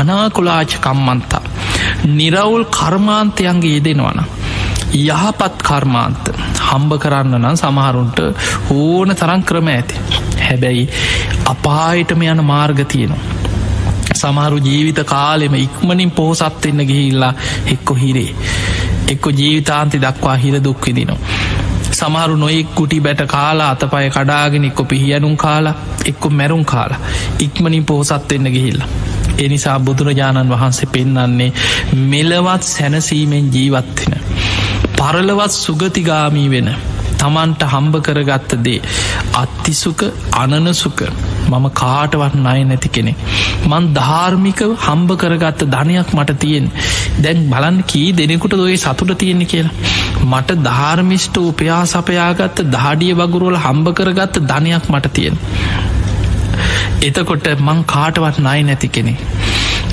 අනාකුලාච කම්මන්තා. නිරවුල් කර්මාන්තයන්ගේ යෙදෙනවන යහපත් කර්මාන්ත හම්බ කරන්න නම් සමහරුන්ට ඕන තරන් ක්‍රම ඇති. හැබැයි අපායටම යන මාර්ග තියෙනවා. සමහරු ජීවිත කාලෙම ඉක්මනින් පෝසත් එන්න ගිහිල්ලා එක්කො හිරේ. එක්කො ජීවිතාන්ති දක්වා හිර දුක්විදිනවා සමහරු නොයෙක් කුටි බැට කාලා අතපය කඩාගෙන එක්කො පිහියනුම් කාලා එක්කො මැරුම් කාලා ඉක්මනින් පෝසත් එන්න ගිහිල්ලා. එනිසා බුදුරජාණන් වහන්සේ පෙන්නන්නේ මෙලවත් සැනසීමෙන් ජීවත්වෙන පරලවත් සුගතිගාමී වෙන තමන්ට හම්බ කරගත්ත දේ අත්තිසුක අනනසුක මම කාටවත් නය නැති කෙනෙ මන් ධාර්මික හම්බ කරගත්ත ධනයක් මට තියෙන් දැන් බලන් කී දෙනෙකුට දොේ සතුට තියෙන්නේ කියලා. මට ධාර්මිෂ්ට උපයා සපයාගත්ත දහඩිය වගුරුවල හම්බ කරගත්ත ධනයක් මට තියෙන් එතකොට මං කාටවත් නයි නැති කෙනෙ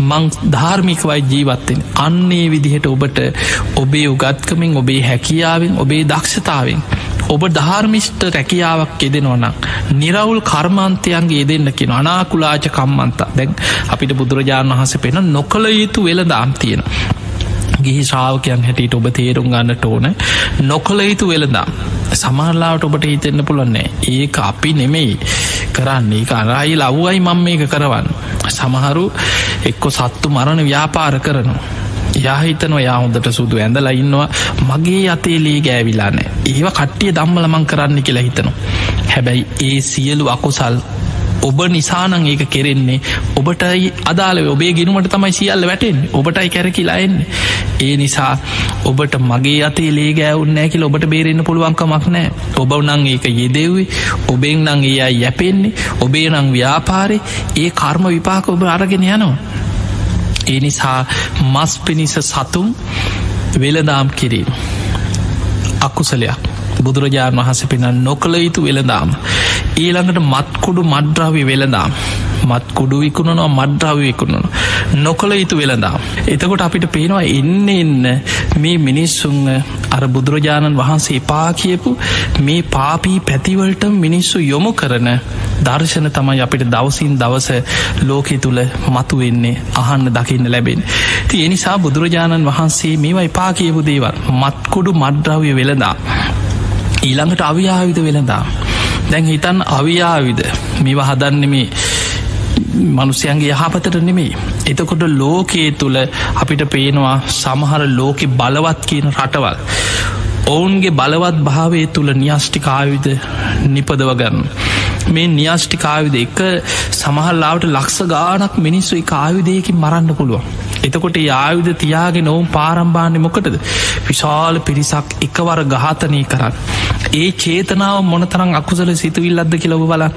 මං ධාර්මිකවයි ජීවත්තෙන් අන්නේ විදිහට ඔබට ඔබේ උගත්කමින් ඔබේ හැකියාවෙන් ඔබේ දක්ෂතාවෙන් ඔබ ධාර්මිෂ්ට රැකියාවක් යෙදෙනවනම් නිරවුල් කර්මාන්තයන්ගේ යෙදෙන්න්න කියෙන අනාකුලාච කම්මන්තා. දැන් අපිට බුදුරජාණන් වහස පෙන නොකළ යුතු වෙලදාම් තියෙන ගිහි ශ්‍රාවකයන් හැටියට ඔබ තේරුම් ගන්නට ඕන නොකළ යුතු වෙලදා සමහරලාට ඔබට හිතෙන්න්න පුළන්නේ ඒක අපි නෙමෙයි. කරන්නේ. අරයි ලව්වයි මං මේක කරවන්න. සමහරු එක්කො සත්තු මරණ ව්‍යාපාර කරනවා. යාහිතනව යාහොඳට සුදු ඇඳලා ඉන්නවා. මගේ අතේ ලේ ගෑවිලානෑ ඒව කට්ටිය දම්මල මං කරන්න කියලා හිතනවා. හැබැයි ඒ සියලු අකුසල් ඔබ නිසානං ඒක කෙරෙන්නේ. ඔබටයි අදාළ ඔබේ ගෙනුමට තමයි සියල්ල වැටෙන් ඔබටයි කැරකිලාෙන්නේ ඒ නිසා ඔබට මගේ අතේ ලේ ගෑවුන්නෑ කියල ඔබට බේරෙන්න්න පුළුවන්කමක් නෑ ඔබ නං ඒක යෙදෙව්වේ ඔබෙන් නං ඒ අයි යැපෙන්නේ ඔබේ නං ව්‍යාපාරය ඒ කර්ම විපාක ඔබ අරගෙන යනවා. ඒ නිසා මස් පිණිස සතුම් වෙලදාම් කිරීම. අකුසලයක්. බුදුරජාණන් වහස පෙන නොකළ යුතු වෙළදාම ඊළඟට මත්කුඩු මඩ්‍රාවි වෙළදාම් මත් කුඩු විකුණනවා මඩ්‍රාව විකුණන නොකළ යුතු වෙළදාම් එතකොට අපිට පේනවා එන්න එන්න මේ මිනිස්සුන් අර බුදුරජාණන් වහන්සේ එපා කියපු මේ පාපී පැතිවලට මිනිස්සු යොමු කරන දර්ශන තමයි අපිට දවසින් දවස ලෝකෙ තුළ මතු වෙන්නේ අහන්න දකින්න ලැබෙන ති එනිසා බුදුරජාණන් වහන්සේ මේවා එපා කියපු දේවල්. මත්කුඩු මඩ්‍රාවය වෙළදා ඊළඟට අවියාවිද වෙළදා දැන් හිතන් අවියාවිද? මේවා හදන්න මේ මනුස්්‍යයන්ගේ යහපතට නෙමෙයි. එතකොට ලෝකයේ තුළ අපිට පේනවා සමහර ලෝකෙ බලවත් කියන රටවල්. ඔවුන්ගේ බලවත් භාවය තුළ නිියෂ්ටිකාවිද නිපදවගන්න මේ නිියෂ්ටිකාවිද එක සමහල්ලාවට ලක්ෂ ගානක් මිනිස්සු එක ආයුදයකින් මරන්න පුළුවන්. එතකොට ආයුධ තියාගෙන ඔවුන් පාරම්භාණය මොකටද? විශාල පිරිසක් එකවර ගාතනය කරන්න. ඒ චේතනාව මොනතරං අකුසල සිතුවිල්ලද්ද කියලව බලා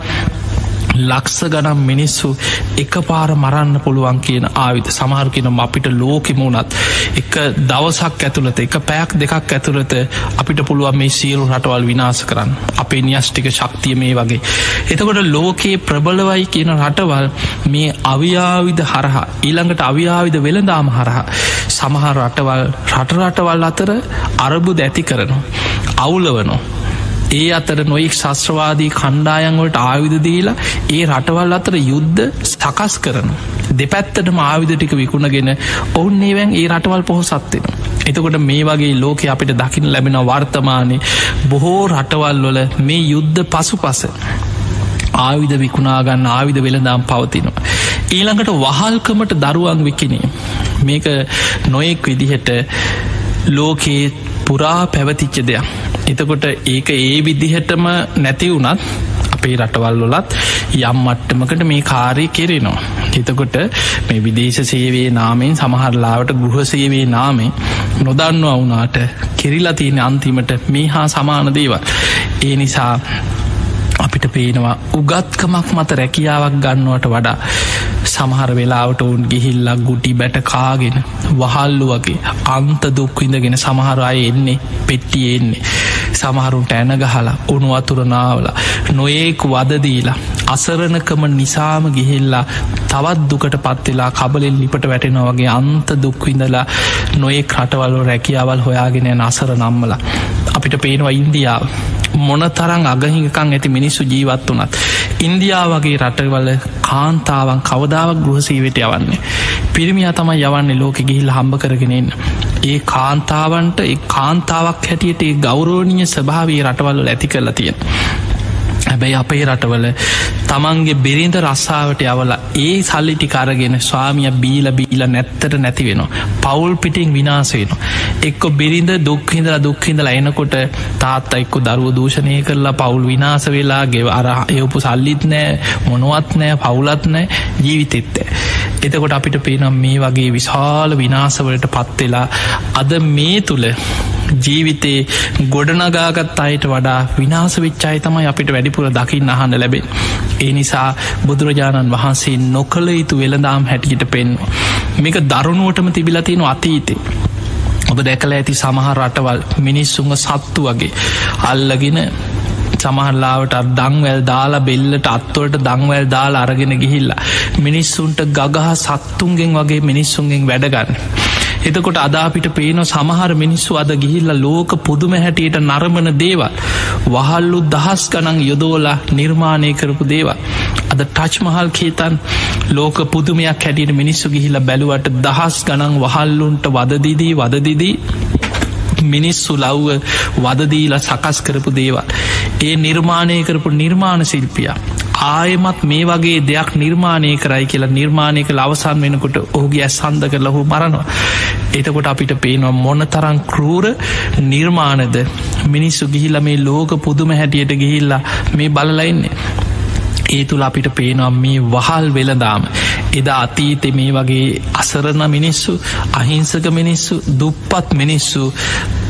ලක්ස ගනම් මිනිස්සු එක පාර මරන්න පුළුවන් කියන ආවිත. සමහර කියනම් අපිට ලෝකෙමුණත් එක දවසක් ඇතුළත එක පැයක් දෙකක් ඇතුළත අපිට පුළුවන් මේ සියලු රටවල් විනාස කරන්න. අපේ නිියස්්ටික ශක්තිය මේ වගේ. එතකොට ලෝකයේ ප්‍රබලවයි කියන රටවල් මේ අවියාවිද හරහා ඊළඟට අවියාවිද වෙළදාම හරහා සමහර රටවල් රටරටවල් අතර අරබු දැති කරනවා අවුලවනවා ඒ අතර නොයෙක් ශස්ත්‍රවාදී කණ්ඩායන්වලට ආවිධ දීලා ඒ රටවල් අතර යුද්ධ සකස් කරන දෙපැත්තටම ආවිධ ටික විකුණගෙන ඔවුන් ඒවැන් ඒ රටවල් පොහොසත්වෙන එතකොට මේ වගේ ලෝක අපිට දකින ලැබෙන වර්තමානය බොහෝ රටවල් වල මේ යුද්ධ පසු පස ආවිධ විකුණාගන්න ආවිධ වෙළදාම් පවතිනවා. ඊළඟට වහල්කමට දරුවන් විකිනේ මේක නොයෙක් විදිහට ලෝකයේ පුරා පැවතිච්ච දෙයක්. එතකොට ඒක ඒ විදිහටම නැති වුනත් අපේ රටවල් වලත් යම් මට්ටමකට මේ කාරය කෙරෙනවා. එතකොට මේ විදේශ සේවේ නාමෙන් සමහරලාවට ගෘහ සේවේ නාමේ නොදන්නවා වුනාට කෙරිලා තියෙන අන්තිමට මේ හා සමාන දේවල්. ඒ නිසා අපිට පේනවා උගත්කමක් මත රැකියාවක් ගන්නවට වඩා සමහර වෙලාවට ඔවුන් ගිහිල්ලක් ගුටි බැට කාගෙන වහල්ලු වගේ අන්ත දුක්විඳගෙන සමහර අය එන්නේ පෙට්ටිය එන්නේ සමහරුන්ට ඇන ගහලා උනු අතුරනාවල නොයෙක් වදදීලා අසරණකම නිසාම ගිහිල්ලා තවත් දුකට පත්වෙලා කබලෙල් ලිපට වැටෙන වගේ අන්ත දුක්විඳලා නොයෙක් රටවල්ල රැකියාවල් හොයාගෙන අසර නම්මලා අපිට පේනවා ඉන්දියාව මොන තරං අගහිකං ඇති මිනිස්සු ජීවත් වනත් ඉන්දියා වගේ රටවල කාන්තාවන් කවදාවක් ගෘහසීවිට යවන්නේ පිරිමියා තමයි යවන්නේ ලෝක ගිහිල් හම්බ කරගෙනන්න ඒ කාන්තාවන්ට ඒ කාන්තාවක් හැටියට ඒ ගෞරෝණීය ස්භාවී රටවල්ල ඇති කරලා තියෙන හැබැයි අපේ රටවල තමන්ගේ බිරිඳ රස්සාාවට යවලා ඒ සල්ලිටි කරගෙන ස්වාමිය බීල බීල නැත්තට නැති වෙනවා. පවුල් පිටිං විනාසේන එක්කො බිරිඳ දුක්හිඳල දුක්හිඳල එනකොට තාත්ත එක්කො දරුව දූෂණය කරලා පවුල් විනාස වෙලා ගෙව අර එවපු සල්ලිත් නෑ මොනුවත් නෑ පවුලත් නෑ ජීවිතෙත්ත එතකොට අපිට පේනම් මේ වගේ විශාල විනාසවලට පත්වෙලා අද මේ තුළ ජීවිතේ ගොඩනගාගත් අයට වඩා විනාස විච්චායි තමයි අපිට වැඩිපුර දකිින් අහන්න ලැබෙන්. ඒ නිසා බුදුරජාණන් වහන්සේ නොකළ යුතු වෙළදාම් හැටියට පෙන්වා. මේක දරුණුවටම තිබිලතියෙන අතීතේ. ඔබ දැකල ඇති සමහර රටවල් මිනිස්සුන්ග සත්තු වගේ අල්ලගෙන සමහල්ලාවට දංවැල් දාලා බෙල්ලට අත්වලට දංවැල් දාලා අරගෙන ගිහිල්ලා මිනිස්සුන්ට ගගහ සත්තුන්ගෙන් වගේ මිනිස්සුන්ගෙන් වැඩගන්න. එතකොට අදාපිට පේන සමහර මිනිස්සු අද ගිහිල්ල ලෝක පුදුම හැටියට නරමණ දේවල් වහල්ලු දහස් ගනන් යොදෝලා නිර්මාණය කරපු දේවල් අද ටච්මහල් කේතන් ලෝක පුදුමයක් හැටියට මිනිස්සු ගිහිල්ල බැලුවට දහස් ගනන් වහල්ලුන්ට වදදිදී වදදිදී මිනිස්සු ලව්ව වදදීලා සකස් කරපු දේවල්. ඒ නිර්මාණය කරපු නිර්මාණ ශිල්පියා. ආයමත් මේ වගේ දෙයක් නිර්මාණය කරයි කියලා නිර්මාණය කළ අවසන් වෙනකොට ඔහුගේ ඇස් සන්ද කර ලහු මරනවා. එතකොට අපිට පේනවා මොන තරං කරූර නිර්මාණද මිනිස්සු ගිහිල්ල මේ ලෝක පුදුම හැටියට ගිහිල්ලා මේ බලලයින්නේ. ඒ තුළ අපිට පේනම් මේ වහල් වෙලදාම එදා අතීතෙ මේ වගේ අසරණ මිනිස්සු අහිංසක මිනිස්සු දුප්පත් මිනිස්සු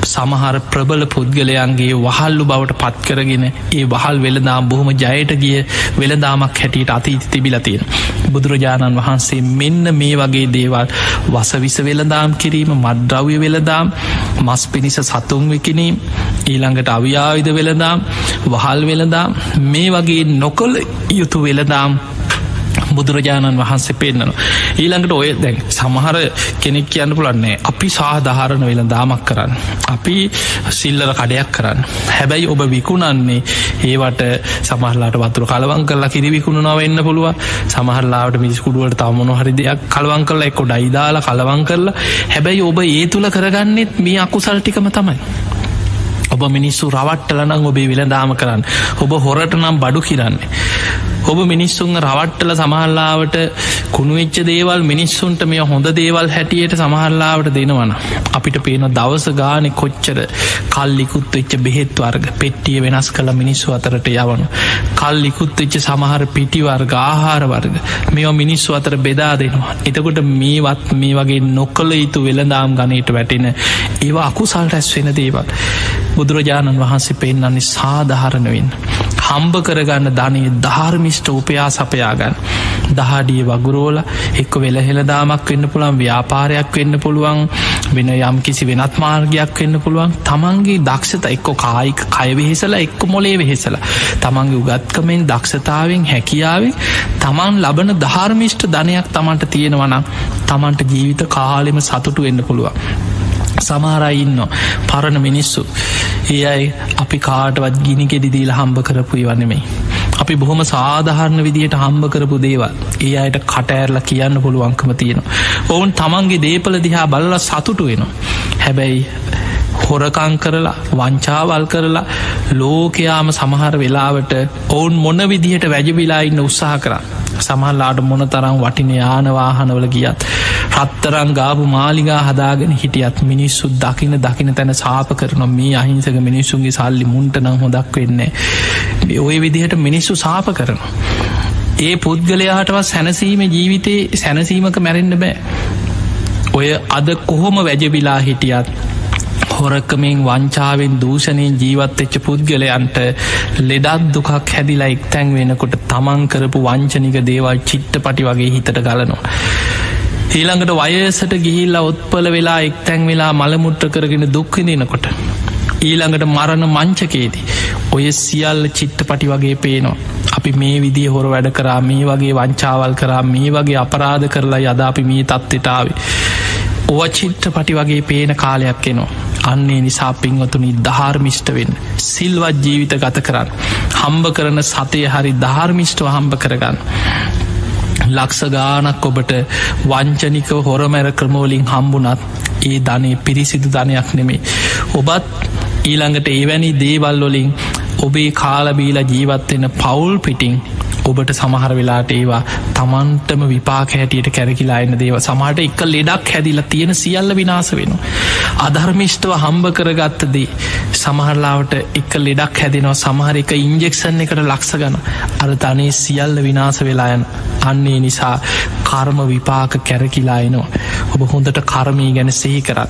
සමහර ප්‍රබල පුද්ගලයන්ගේ වහල්ලු බවට පත්කරගෙන ඒ වහල් වෙළදාම් බොහොම ජයට ගිය වෙළදාමක් හැටියට අතීති තිබිලතියෙන. බුදුරජාණන් වහන්සේ මෙන්න මේ වගේ දේවල් වසවිස වෙළදාම් කිරීම මද්‍රව්‍ය වෙළදාම් මස් පිණිස සතුන් විකිනීම් ඊළඟට අවියාවිධ වෙළදාම් වහල් වෙළදාම් මේ වගේ නොකොල් යුතු වෙළදාම් බුදුරජාණන් වහන්සේ පෙන්න්නන. ඊළඟට ඔය දැන් සමහර කෙනෙක් කියන්න පුලන්නේ අපි සාධාරණ වෙල දාමක් කරන්න. අපි සිල්ලර කඩයක් කරන්න. හැබැයි ඔබ විකුණන්නේ ඒවට සමහරලාට වතුර කලවන් කරලා කිරි විකුණුනාව එන්න පුළුව සමහරලාට මිස්කුඩුවට තමොන හරි දෙයක් කලවන් කරලා එක්කො ඩයිදාලා කලවන් කරලා හැබැයි ඔබ ඒ තුළ කරගන්නෙත් මේ අකුසල් ටිකම තමයි. ඔබ මිනිස්සු රවට්ටලනං ඔබේ විලදාම කරන්න ඔබ හොරට නම් බඩු කිරන්නේ. ඔබ මිනිස්සුන් රවට්ටල සමහල්ලාවට කුණුවෙච්ච දේවල් මිනිස්සුන්ට මේ හොඳ දේවල් හැටියට සමහල්ලාවට දෙනවන. අපිට පේන දවස ගානෙ කොච්චර කල්ලිකුත් වෙච්ච බෙහෙත් වර්ග පෙට්ටිය වෙනස් කළ මිනිස්සු අතරට යවනු. කල්ලිකුත් වෙච්ච සමහර පිටිවර්ග ආහාර වර්ග මෙ මිනිස්සු අතර බෙදා දෙනවා. එතකොට මේවත් මේ වගේ නොක්කල යුතු වෙළදාම් ගනයට වැටෙන ඒවා අකුසල් රැස් වෙන දේවල්. බුදුරජාණන් වහන්සේ පෙන්න්නන්නේ සාධහරණවෙන්න. හම්බ කරගන්න ධනය ධර්මිෂ්ට උපයා සපයාගන්න. දහඩිය වගුරෝල එක්ක වෙලහෙළදාමක් වෙන්න පුළන් ව්‍යාපාරයක් වෙන්න පුළුවන් වෙන යම් කිසි වෙනත් මාර්ගයක් වෙන්න පුළුවන් තමන්ගේ දක්ෂත එක්ක කායික කයවෙහෙසලා එක්ක මොලේ වෙහෙසලා තමන්ගේ උගත්කමෙන් දක්ෂතාවෙන් හැකියාවෙන් තමන් ලබන ධර්මිෂ්ට ධනයක් තමන්ට තියෙනවනම් තමන්ට ජීවිත කාලෙම සතුටු වෙන්න පුළුවන්. සමාරයින්න පරණ මිනිස්සු ඒ අයි අපි කාටවත් ගිනි ගෙඩිදීල හම්බ කරපුයි වන්නෙමයි. අපි බොහොම සාධහරණ විදියට හම්බ කරපු දේවල් ඒ අයට කටඇරල කියන්න පුළුවන්කම තියෙන. ඔවුන් තමන්ගේ දේපල දිහා බලල සතුටු වෙනවා. හැබැයි හොරකං කරලා වංචාවල් කරලා ලෝකයාම සමහර වෙලාවට ඔවුන් මොන විදිහට වැජබිලා ඉන්න උත්සාහ කරා සමහල්ලාට මොන තරම් වටින යානවාහනවල ගියත් රත්තරං ගාපු මාලිගා හදාගෙන හිටියත් මිනිස්සු දකින දකින තැන සාප කරන මේ අහිංසක මිනිස්සුන්ගේ සල්ලි මුන්ට නම් හොදක් වෙන්නේ ඔය විදිහට මිනිස්සු සාප කරන ඒ පුද්ගලයාටවත් සැනසීම ජීවිතේ සැනසීමක මැරෙන්න්න බෑ. ඔය අද කොහොම වැජබිලා හිටියත් හොරක්කමෙන් වංචාවෙන් දූෂණයෙන් ජීවත්වෙච්ච පුද්ගලයන්ට ලෙඩත් දුකක් හැදිලා එක්තැන් වෙනකොට තමන් කරපු වංචනික දේවල් චිට්ට පටි වගේ හිතට ගලනවා. ඊළඟට වයසට ගිහිල්ලා ඔත්පල වෙලා එක්තැන් වෙලා මළමුට්ට කරගෙන දුක්කදිනකොට. ඊළඟට මරණ මංචකේදී. ඔය සියල්ල චිත්ත පටි වගේ පේනවා. අපි මේ විදිහ හොර වැඩ කරා මේ වගේ වංචාවල් කරා මේ වගේ අපරාධ කරලා යද අපි මේ තත්තිටාවේ. ඕ චිත්ත පටි වගේ පේන කාලයක් එනවා. අන්නේ නිසා පින්වතුනි ධාර්මිෂ්ට වෙන් සිල්වත් ජීවිත ගත කරන්න. හම්බ කරන සතය හරි ධාර්මිෂ්ටව හම්බ කරගන්න. ලක්ස ගානක් ඔබට වංචනික හොරමැර ක්‍රමෝලින් හම්බුනත් ඒ ධනය පිරිසිදු ධනයක් නෙමේ ඔබත් ඊළඟට ඒවැනි දේවල්ලොලින් ඔබේ කාලබීලා ජීවත්වෙන පවුල් පිටිං ඔබට සමහර වෙලාට ඒවා තමන්ටම විපාක හැටියට කැරකිලා එන්න දේව සමට එක ලෙඩක් හැදිලා තියෙන සියල්ල විනාස වෙන. අධර්මිෂ්ටව හම්බ කරගත්තදී සමහරලාවට එක ලෙඩක් හැදෙනවා සමහර එක ඉන්ජෙක්ෂන් එකට ලක්ස ගන අර තනේ සියල්ල විනාස වෙලායන් අන්නේ නිසා කර්ම විපාක කැරකිලා එනවා. ඔබ හොඳට කර්මී ගැන සහි කරන්න.